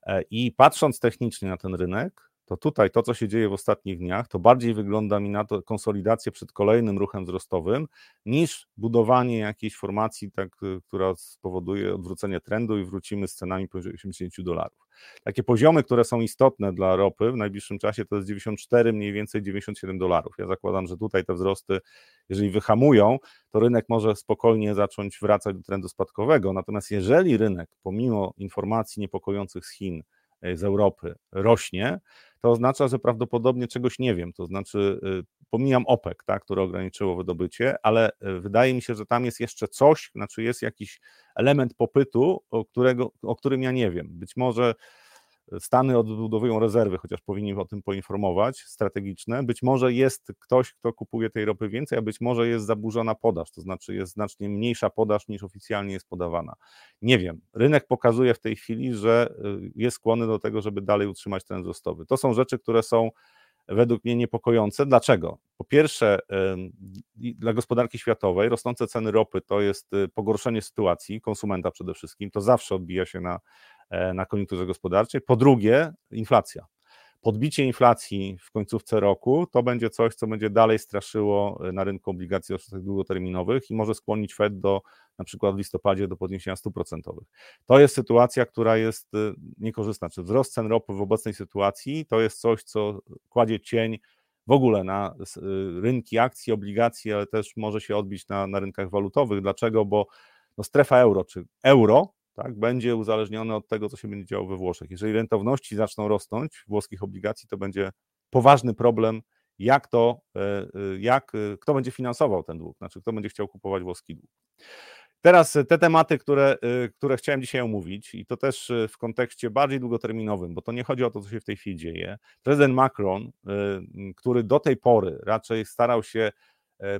E, I patrząc technicznie na ten rynek, to tutaj to, co się dzieje w ostatnich dniach, to bardziej wygląda mi na to konsolidację przed kolejnym ruchem wzrostowym, niż budowanie jakiejś formacji, tak, y, która spowoduje odwrócenie trendu i wrócimy z cenami poniżej 80 dolarów. Takie poziomy, które są istotne dla ropy w najbliższym czasie, to jest 94, mniej więcej 97 dolarów. Ja zakładam, że tutaj te wzrosty, jeżeli wyhamują, to rynek może spokojnie zacząć wracać do trendu spadkowego. Natomiast jeżeli rynek, pomimo informacji niepokojących z Chin, z Europy, rośnie, to oznacza, że prawdopodobnie czegoś nie wiem. To znaczy, y, pomijam OPEC, tak, które ograniczyło wydobycie, ale y, wydaje mi się, że tam jest jeszcze coś, znaczy jest jakiś element popytu, o, którego, o którym ja nie wiem. Być może Stany odbudowują rezerwy, chociaż powinni o tym poinformować, strategiczne. Być może jest ktoś, kto kupuje tej ropy więcej, a być może jest zaburzona podaż, to znaczy jest znacznie mniejsza podaż niż oficjalnie jest podawana. Nie wiem. Rynek pokazuje w tej chwili, że y, jest skłonny do tego, żeby dalej utrzymać ten wzrostowy. To są rzeczy, które są według mnie niepokojące. Dlaczego? Po pierwsze, dla gospodarki światowej rosnące ceny ropy to jest y, pogorszenie sytuacji konsumenta przede wszystkim. To zawsze odbija się na na koniunkturze gospodarczej. Po drugie, inflacja. Podbicie inflacji w końcówce roku to będzie coś, co będzie dalej straszyło e, na rynku obligacji długoterminowych i może skłonić Fed do na przykład w listopadzie do podniesienia stóp procentowych. To jest sytuacja, która jest e, niekorzystna. Czy wzrost cen ropy w obecnej sytuacji to jest coś, co kładzie cień w ogóle na rynki akcji, obligacji, ale też może się odbić na, na rynkach walutowych. Dlaczego? Bo no strefa euro, czy euro tak, będzie uzależniony od tego, co się będzie działo we Włoszech. Jeżeli rentowności zaczną rosnąć włoskich obligacji, to będzie poważny problem, jak to, e, e, jak, kto będzie finansował ten dług, znaczy kto będzie chciał kupować włoski dług. Teraz te tematy, które, które chciałem dzisiaj omówić, i to też w kontekście bardziej długoterminowym, bo to nie chodzi o to, co się w tej chwili dzieje. Prezydent Macron, który do tej pory raczej starał się E,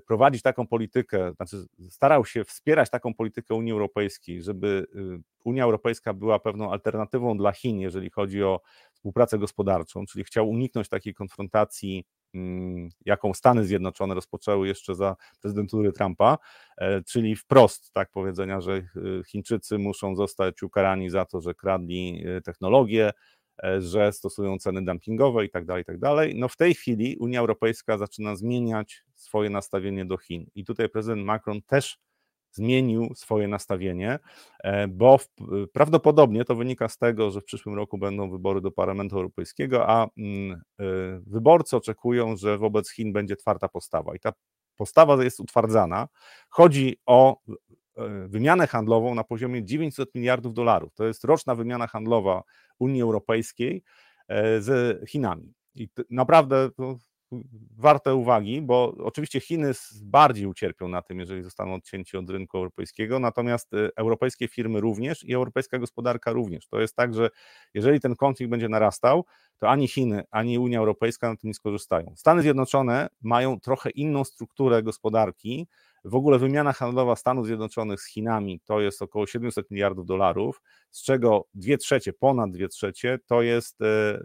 prowadzić taką politykę, znaczy starał się wspierać taką politykę Unii Europejskiej, żeby y, Unia Europejska była pewną alternatywą dla Chin, jeżeli chodzi o współpracę gospodarczą, czyli chciał uniknąć takiej konfrontacji, mm, jaką Stany Zjednoczone rozpoczęły jeszcze za prezydentury Trumpa, e, czyli wprost tak powiedzenia, że y, Chińczycy muszą zostać ukarani za to, że kradli y, technologię, E, że stosują ceny dumpingowe i tak dalej, i tak dalej. No w tej chwili Unia Europejska zaczyna zmieniać swoje nastawienie do Chin. I tutaj prezydent Macron też zmienił swoje nastawienie, e, bo prawdopodobnie to wynika z tego, że w przyszłym roku będą wybory do Parlamentu Europejskiego, a mm, e, wyborcy oczekują, że wobec Chin będzie twarda postawa. I ta postawa jest utwardzana. Chodzi o wymianę handlową na poziomie 900 miliardów dolarów. To jest roczna wymiana handlowa Unii Europejskiej e, z Chinami. I naprawdę to warte uwagi, bo oczywiście Chiny bardziej ucierpią na tym, jeżeli zostaną odcięci od rynku europejskiego, natomiast e, europejskie firmy również i europejska gospodarka również. To jest tak, że jeżeli ten konflikt będzie narastał, to ani Chiny, ani Unia Europejska na tym nie skorzystają. Stany Zjednoczone mają trochę inną strukturę gospodarki, w ogóle wymiana handlowa Stanów Zjednoczonych z Chinami to jest około 700 miliardów dolarów, z czego dwie trzecie, ponad dwie trzecie to jest e,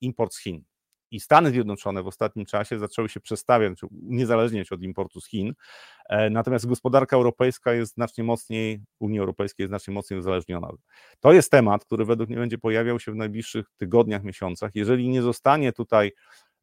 import z Chin. I Stany Zjednoczone w ostatnim czasie zaczęły się przestawiać, uniezależniać od importu z Chin, e, natomiast gospodarka europejska jest znacznie mocniej, Unii Europejskiej jest znacznie mocniej uzależniona. To jest temat, który według mnie będzie pojawiał się w najbliższych tygodniach, miesiącach. Jeżeli nie zostanie tutaj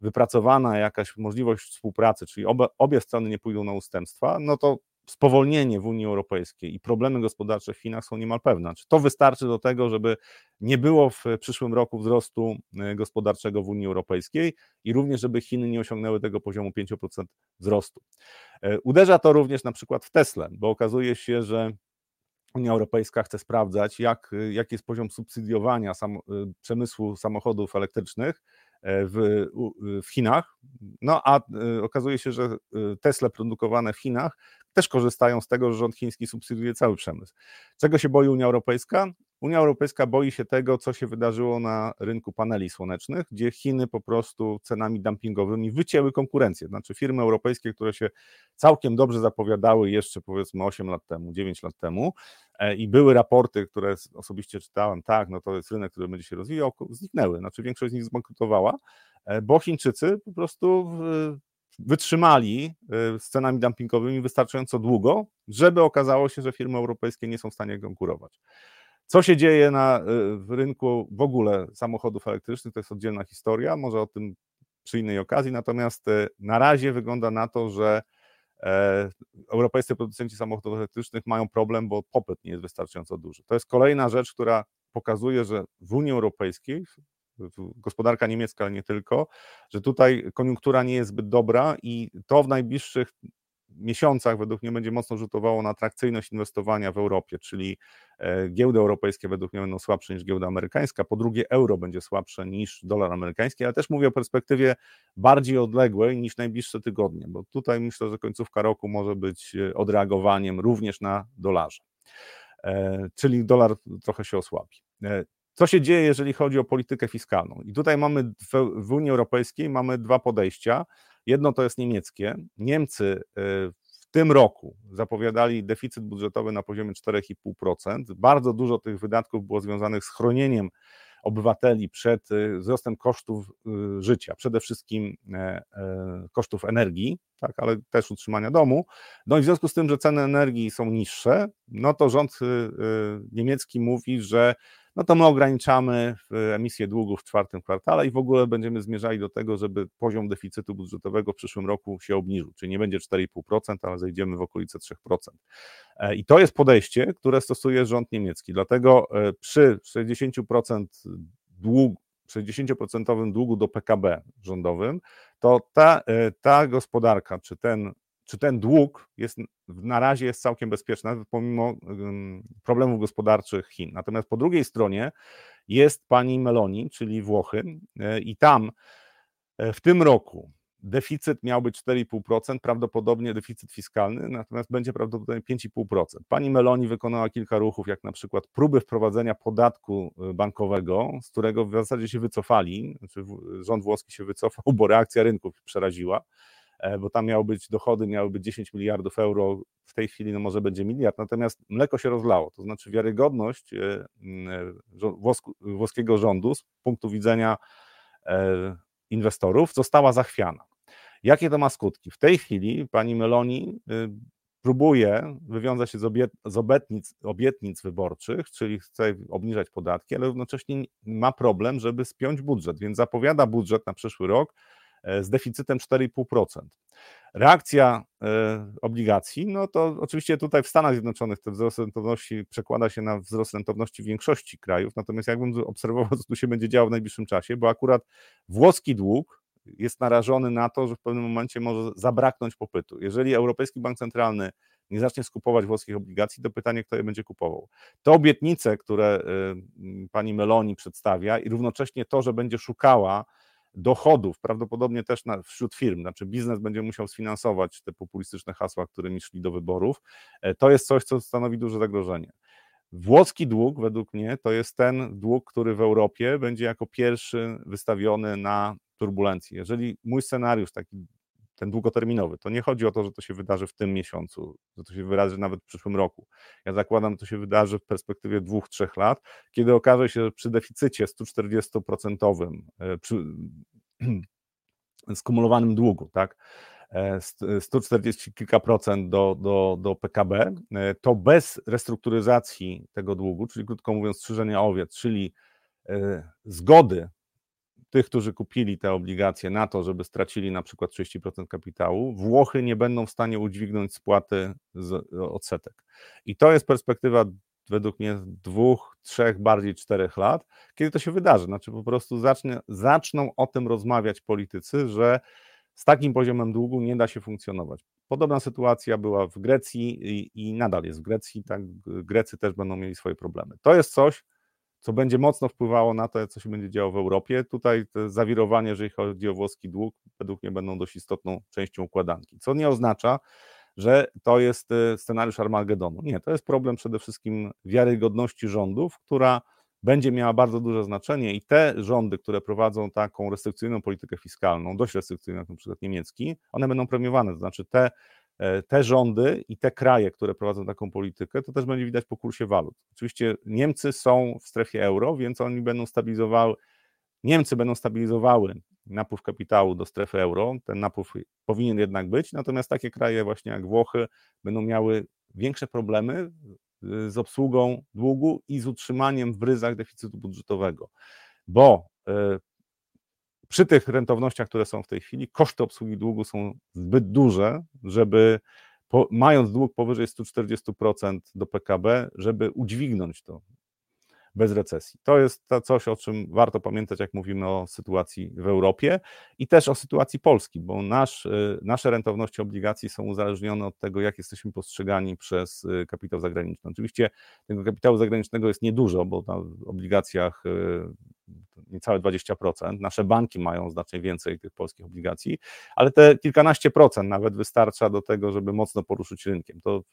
wypracowana jakaś możliwość współpracy, czyli obie strony nie pójdą na ustępstwa, no to spowolnienie w Unii Europejskiej i problemy gospodarcze w Chinach są niemal pewne. Czy to wystarczy do tego, żeby nie było w przyszłym roku wzrostu e, gospodarczego w Unii Europejskiej i również, żeby Chiny nie osiągnęły tego poziomu 5% wzrostu. E, uderza to również na przykład w Tesla, bo okazuje się, że Unia Europejska chce sprawdzać, jak, jaki jest poziom subsydiowania sam, e, przemysłu samochodów elektrycznych E, w, w Chinach. No a e, okazuje się, że e, Tesla produkowane w Chinach też korzystają z tego, że rząd chiński subsydiuje cały przemysł. Czego się boi Unia Europejska? Unia Europejska boi się tego, co się wydarzyło na rynku paneli słonecznych, gdzie Chiny po prostu cenami dumpingowymi wycięły konkurencję. Znaczy firmy europejskie, które się całkiem dobrze zapowiadały jeszcze powiedzmy 8 lat temu, 9 lat temu e, i były raporty, które osobiście czytałem, tak, no to jest rynek, który będzie się rozwijał, zniknęły. Znaczy większość z nich zbankrutowała, e, bo Chińczycy po prostu wytrzymali e, z cenami dumpingowymi wystarczająco długo, żeby okazało się, że firmy europejskie nie są w stanie konkurować. Co się dzieje na y, rynku w ogóle samochodów elektrycznych, to jest oddzielna historia, może o tym przy innej okazji, natomiast y, na razie wygląda na to, że e, europejscy producenci samochodów elektrycznych mają problem, bo popyt nie jest wystarczająco duży. To jest kolejna rzecz, która pokazuje, że w Unii Europejskiej, gospodarka niemiecka, ale nie tylko, że tutaj koniunktura nie jest zbyt dobra i to w najbliższych miesiącach według mnie będzie mocno rzutowało na atrakcyjność inwestowania w Europie, czyli e, giełdy europejskie według mnie będą słabsze niż giełda amerykańska, po drugie euro będzie słabsze niż dolar amerykański, ale też mówię o perspektywie bardziej odległej niż najbliższe tygodnie, bo tutaj myślę, że końcówka roku może być e, odreagowaniem również na dolarze, e, czyli dolar trochę się osłabi. Co się dzieje, jeżeli chodzi o politykę fiskalną? I tutaj mamy w, w Unii Europejskiej mamy dwa podejścia. Jedno to jest niemieckie. Niemcy y, w tym roku zapowiadali deficyt budżetowy na poziomie 4,5%. Bardzo dużo tych wydatków było związanych z chronieniem obywateli przed y, wzrostem kosztów y, życia, przede wszystkim e, e, kosztów energii, tak, ale też utrzymania domu. No i w związku z tym, że ceny energii są niższe, no to rząd niemiecki mówi, że no to my ograniczamy emisję długu w czwartym kwartale i w ogóle będziemy zmierzali do tego, żeby poziom deficytu budżetowego w przyszłym roku się obniżył, czyli nie będzie 4,5%, ale zejdziemy w okolice 3%. E, I to jest podejście, które stosuje rząd niemiecki. Dlatego e, przy 60% długu, 60% długu do PKB rządowym, to ta, e, ta gospodarka, czy ten czy ten dług jest na razie jest całkiem bezpieczny, pomimo problemów gospodarczych Chin. Natomiast po drugiej stronie jest pani Meloni, czyli Włochy, e, i tam e, w tym roku deficyt miał być 4,5%, prawdopodobnie deficyt fiskalny, natomiast będzie prawdopodobnie 5,5%. Pani Meloni wykonała kilka ruchów, jak na przykład próby wprowadzenia podatku e, bankowego, z którego w zasadzie się wycofali, znaczy rząd włoski się wycofał, bo reakcja rynków przeraziła, bo tam miały być dochody, miały być 10 miliardów euro, w tej chwili no może będzie miliard, natomiast mleko się rozlało, to znaczy wiarygodność e, włoskiego rządu z punktu widzenia inwestorów została zachwiana. Jakie to ma skutki? W tej chwili pani Meloni próbuje wywiązać się z, obiet, z obietnic, obietnic wyborczych, czyli chce obniżać podatki, ale równocześnie ma problem, żeby spiąć budżet, więc zapowiada budżet na przyszły rok e, z deficytem 4,5%. Reakcja e, obligacji, no to oczywiście tutaj w Stanach Zjednoczonych ten wzrost rentowności przekłada się na wzrost rentowności większości krajów, natomiast jakbym obserwował, co tu się będzie działo w najbliższym czasie, bo akurat włoski dług jest narażony na to, że w pewnym momencie może zabraknąć popytu. Jeżeli Europejski Bank Centralny nie zacznie skupować włoskich obligacji, to pytanie, kto je będzie kupował. Te obietnice, które y, pani Meloni przedstawia i równocześnie to, że będzie szukała dochodów, prawdopodobnie też na, wśród firm, znaczy biznes będzie musiał sfinansować te populistyczne hasła, którymi szli do wyborów, e, to jest coś, co stanowi duże zagrożenie. Włoski dług, według mnie, to jest ten dług, który w Europie będzie jako pierwszy wystawiony na turbulencji. Jeżeli mój scenariusz taki ten długoterminowy, to nie chodzi o to, że to się wydarzy w tym miesiącu, że to się wydarzy nawet w przyszłym roku. Ja zakładam, że to się wydarzy w perspektywie dwóch, trzech lat, kiedy okaże się, że przy deficycie 140% e, przy skumulowanym długu, tak, 140 e, kilka procent do, do, do PKB, e, to bez restrukturyzacji tego długu, czyli krótko mówiąc strzyżenia owiec, czyli zgody tych, którzy kupili te obligacje na to, żeby stracili na przykład 30% kapitału, Włochy nie będą w stanie udźwignąć spłaty z odsetek. I to jest perspektywa według mnie dwóch, trzech, bardziej czterech lat, kiedy to się wydarzy. Znaczy po prostu zacznie, zaczną o tym rozmawiać politycy, że z takim poziomem długu nie da się funkcjonować. Podobna sytuacja była w Grecji i, i nadal jest w Grecji, tak Grecy też będą mieli swoje problemy. To jest coś, co będzie mocno wpływało na to, co się będzie działo w Europie. Tutaj te zawirowania, jeżeli chodzi o włoski dług, według mnie będą dość istotną częścią układanki, co nie oznacza, że to jest e, scenariusz Armagedonu. Nie, to jest problem przede wszystkim wiarygodności rządów, która będzie miała bardzo duże znaczenie i te rządy, które prowadzą taką restrykcyjną politykę fiskalną, dość restrykcyjną, jak na przykład niemiecki, one będą premiowane, to znaczy te te rządy i te kraje, które prowadzą taką politykę, to też będzie widać po kursie walut. Oczywiście Niemcy są w strefie euro, więc oni będą stabilizowały, Niemcy będą stabilizowały napływ kapitału do strefy euro, ten napływ powinien jednak być, natomiast takie kraje właśnie jak Włochy będą miały większe problemy z obsługą długu i z utrzymaniem w ryzach deficytu budżetowego, bo e, przy tych rentownościach, które są w tej chwili, koszty obsługi długu są zbyt duże, żeby po, mając dług powyżej 140% do PKB, żeby udźwignąć to bez recesji. To jest to coś, o czym warto pamiętać, jak mówimy o sytuacji w Europie i też o sytuacji Polski, bo nasz, y, nasze rentowności obligacji są uzależnione od tego, jak jesteśmy postrzegani przez y, kapitał zagraniczny. Oczywiście tego kapitału zagranicznego jest niedużo, bo na obligacjach y, niecałe 20%. Nasze banki mają znacznie więcej tych polskich obligacji, ale te kilkanaście procent nawet wystarcza do tego, żeby mocno poruszyć rynkiem. To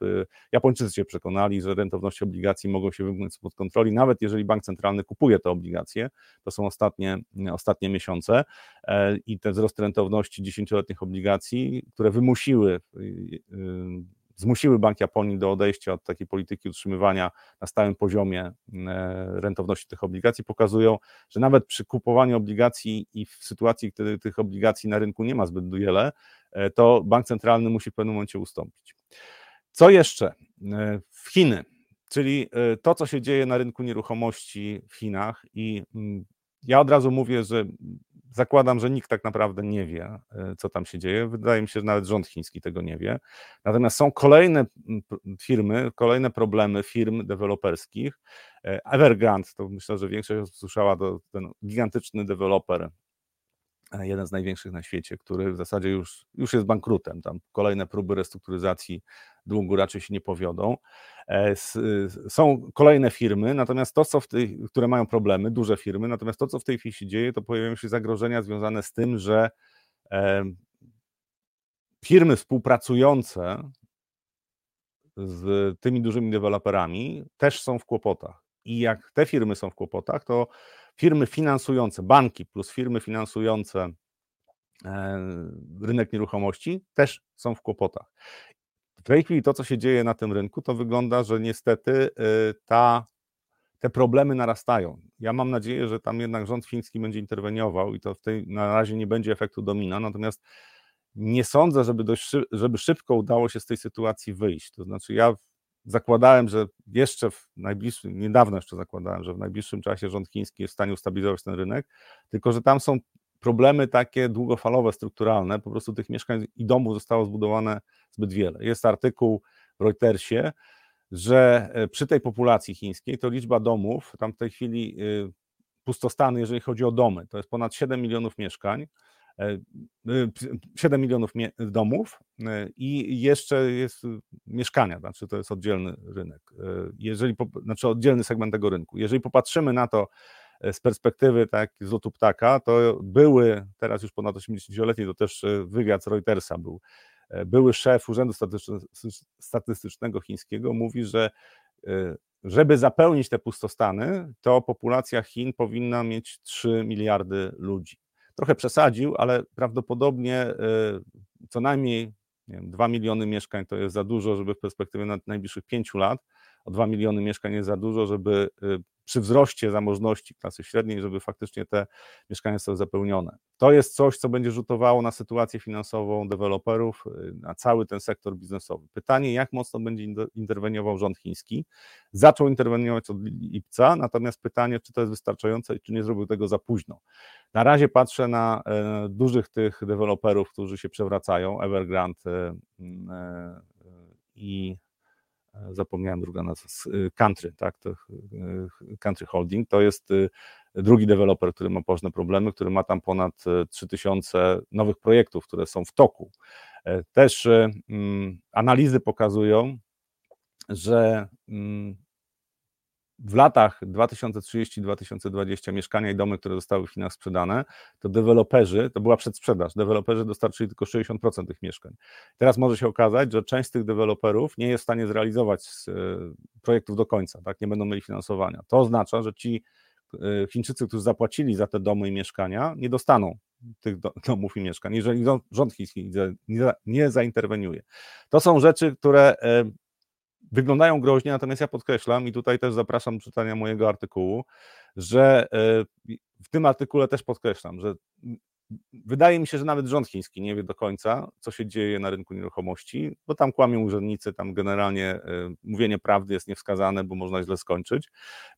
Japończycy się przekonali, że rentowności obligacji mogą się wymknąć spod kontroli, nawet jeżeli bank centralny kupuje te obligacje. To są ostatnie, ostatnie miesiące e, i te wzrosty rentowności dziesięcioletnich obligacji, które wymusiły zmusiły Bank Japonii do odejścia od takiej polityki utrzymywania na stałym poziomie e, rentowności tych obligacji, pokazują, że nawet przy kupowaniu obligacji i w sytuacji, kiedy tych obligacji na rynku nie ma zbyt wiele, e, to bank centralny musi w pewnym momencie ustąpić. Co jeszcze? E, w Chiny, czyli to, co się dzieje na rynku nieruchomości w Chinach i mm, ja od razu mówię, że zakładam, że nikt tak naprawdę nie wie, e, co tam się dzieje. Wydaje mi się, że nawet rząd chiński tego nie wie. Natomiast są kolejne firmy, kolejne problemy firm deweloperskich. E, Evergrande, to myślę, że większość osób słyszała, to ten gigantyczny deweloper jeden z największych na świecie, który w zasadzie już, już jest bankrutem. Tam kolejne próby restrukturyzacji długu raczej się nie powiodą. E, są kolejne firmy, natomiast to, co w tej, które mają problemy, duże firmy, natomiast to, co w tej chwili się dzieje, to pojawiają się zagrożenia związane z tym, że firmy współpracujące z tymi dużymi deweloperami też są w kłopotach. I jak te firmy są w kłopotach, to firmy finansujące, banki plus firmy finansujące e, rynek nieruchomości też są w kłopotach. W tej chwili to, co się dzieje na tym rynku, to wygląda, że niestety e, ta, te problemy narastają. Ja mam nadzieję, że tam jednak rząd fiński będzie interweniował i to w tej, na razie nie będzie efektu domina, natomiast nie sądzę, żeby, dość, żeby szybko udało się z tej sytuacji wyjść. To znaczy, ja zakładałem, że jeszcze w najbliższym, niedawno jeszcze zakładałem, że w najbliższym czasie rząd chiński jest w stanie ustabilizować ten rynek, tylko że tam są problemy takie długofalowe, strukturalne, po prostu tych mieszkań i domów zostało zbudowane zbyt wiele. Jest artykuł w Reutersie, że e, przy tej populacji chińskiej to liczba domów, tam w tej chwili y, pustostany, jeżeli chodzi o domy, to jest ponad 7 milionów mieszkań, 7 e, milionów domów e, i jeszcze jest mieszkania, znaczy to jest oddzielny rynek, e, jeżeli, znaczy oddzielny segment tego rynku. Jeżeli popatrzymy na to z perspektywy tak z lotu ptaka, to były, teraz już ponad 80-letni, to też wywiad z Reutersa był, były szef Urzędu Statystycznego Chińskiego mówi, że żeby zapełnić te pustostany, to populacja Chin powinna mieć 3 miliardy ludzi trochę przesadził, ale prawdopodobnie y, co najmniej nie wiem, 2 miliony mieszkań to jest za dużo, żeby w perspektywie najbliższych 5 lat, o 2 miliony mieszkań jest za dużo, żeby y, przy wzroście zamożności klasy średniej, żeby faktycznie te mieszkania zostały zapełnione. To jest coś, co będzie rzutowało na sytuację finansową deweloperów, y, na cały ten sektor biznesowy. Pytanie, jak mocno będzie interweniował rząd chiński. Zaczął interweniować od lipca, natomiast pytanie, czy to jest wystarczające i czy nie zrobił tego za późno. Na razie patrzę na e, dużych tych deweloperów, którzy się przewracają, Evergrande e, e, i zapomniałem druga nazwa, y, Country, tak, to y, Country Holding, to jest y, drugi deweloper, który ma poważne problemy, który ma tam ponad 3000 nowych projektów, które są w toku. E, też mm, analizy pokazują, że mm, w latach 2030-2020 mieszkania i domy, które zostały w Chinach sprzedane, to deweloperzy, to była przedsprzedaż, deweloperzy dostarczyli tylko 60% tych mieszkań. Teraz może się okazać, że część z tych deweloperów nie jest w stanie zrealizować e, projektów do końca, tak, nie będą mieli finansowania. To oznacza, że ci e, Chińczycy, którzy zapłacili za te domy i mieszkania, nie dostaną tych domów i mieszkań, jeżeli rząd chiński nie zainterweniuje. To są rzeczy, które e, wyglądają groźnie, natomiast ja podkreślam i tutaj też zapraszam do czytania mojego artykułu, że e, w tym artykule też podkreślam, że wydaje mi się, że nawet rząd chiński nie wie do końca, co się dzieje na rynku nieruchomości, bo tam kłamią urzędnicy, tam generalnie e, mówienie prawdy jest niewskazane, bo można źle skończyć.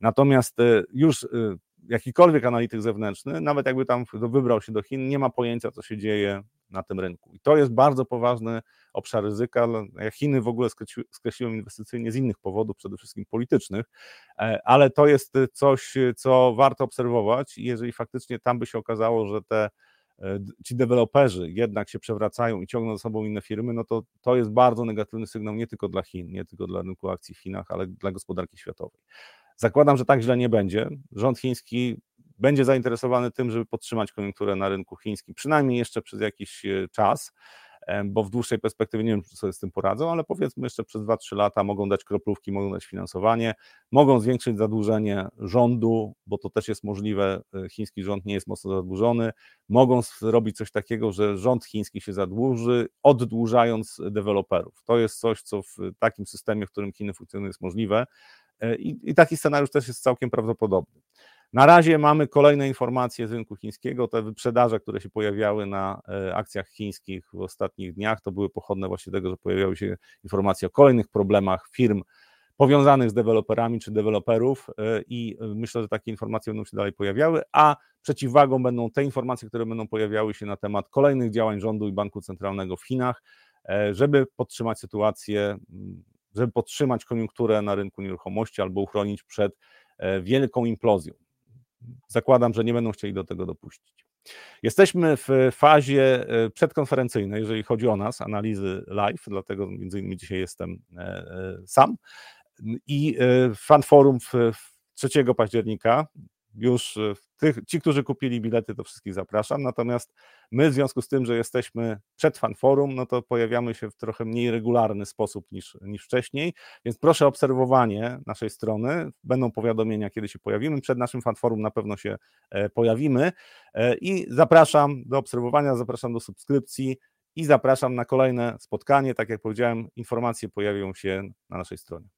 Natomiast e, już jakikolwiek analityk zewnętrzny, nawet jakby tam wybrał się do Chin, nie ma pojęcia, co się dzieje na tym rynku. I to jest bardzo poważny obszar ryzyka. Chiny w ogóle skreśliłem inwestycyjnie z innych powodów, przede wszystkim politycznych, e, ale to jest coś, co warto obserwować. Jeżeli faktycznie tam by się okazało, że te e, ci deweloperzy jednak się przewracają i ciągną za sobą inne firmy, no to to jest bardzo negatywny sygnał nie tylko dla Chin, nie tylko dla rynku akcji w Chinach, ale dla gospodarki światowej. Zakładam, że tak źle nie będzie. Rząd chiński będzie zainteresowany tym, żeby podtrzymać koniunkturę na rynku chińskim, przynajmniej jeszcze przez jakiś e, czas, bo w dłuższej perspektywie nie wiem, czy sobie z tym poradzą, ale powiedzmy jeszcze przez 2-3 lata mogą dać kroplówki, mogą dać finansowanie, mogą zwiększyć zadłużenie rządu, bo to też jest możliwe, e, chiński rząd nie jest mocno zadłużony, mogą zrobić coś takiego, że rząd chiński się zadłuży, oddłużając deweloperów. To jest coś, co w takim systemie, w którym Chiny funkcjonują, jest możliwe e, i, i taki scenariusz też jest całkiem prawdopodobny. Na razie mamy kolejne informacje z rynku chińskiego. Te wyprzedaże, które się pojawiały na e, akcjach chińskich w ostatnich dniach, to były pochodne właśnie tego, że pojawiały się informacje o kolejnych problemach firm powiązanych z deweloperami czy deweloperów e, i e, myślę, że takie informacje będą się dalej pojawiały, a przeciwwagą będą te informacje, które będą pojawiały się na temat kolejnych działań rządu i banku centralnego w Chinach, żeby podtrzymać sytuację, żeby podtrzymać koniunkturę na rynku nieruchomości albo uchronić przed wielką implozją zakładam, że nie będą chcieli do tego dopuścić. Jesteśmy w fazie e, przedkonferencyjnej, jeżeli chodzi o nas, analizy live, dlatego między innymi dzisiaj jestem e, e, sam. I Fan Forum 3 października już e, tych, ci, którzy kupili bilety, to wszystkich zapraszam. Natomiast my, w związku z tym, że jesteśmy przed fanforum, no to pojawiamy się w trochę mniej regularny sposób niż, niż wcześniej. Więc proszę o obserwowanie naszej strony. Będą powiadomienia, kiedy się pojawimy. Przed naszym fanforum na pewno się e, pojawimy. E, I zapraszam do obserwowania, zapraszam do subskrypcji i zapraszam na kolejne spotkanie. Tak jak powiedziałem, informacje pojawią się na naszej stronie.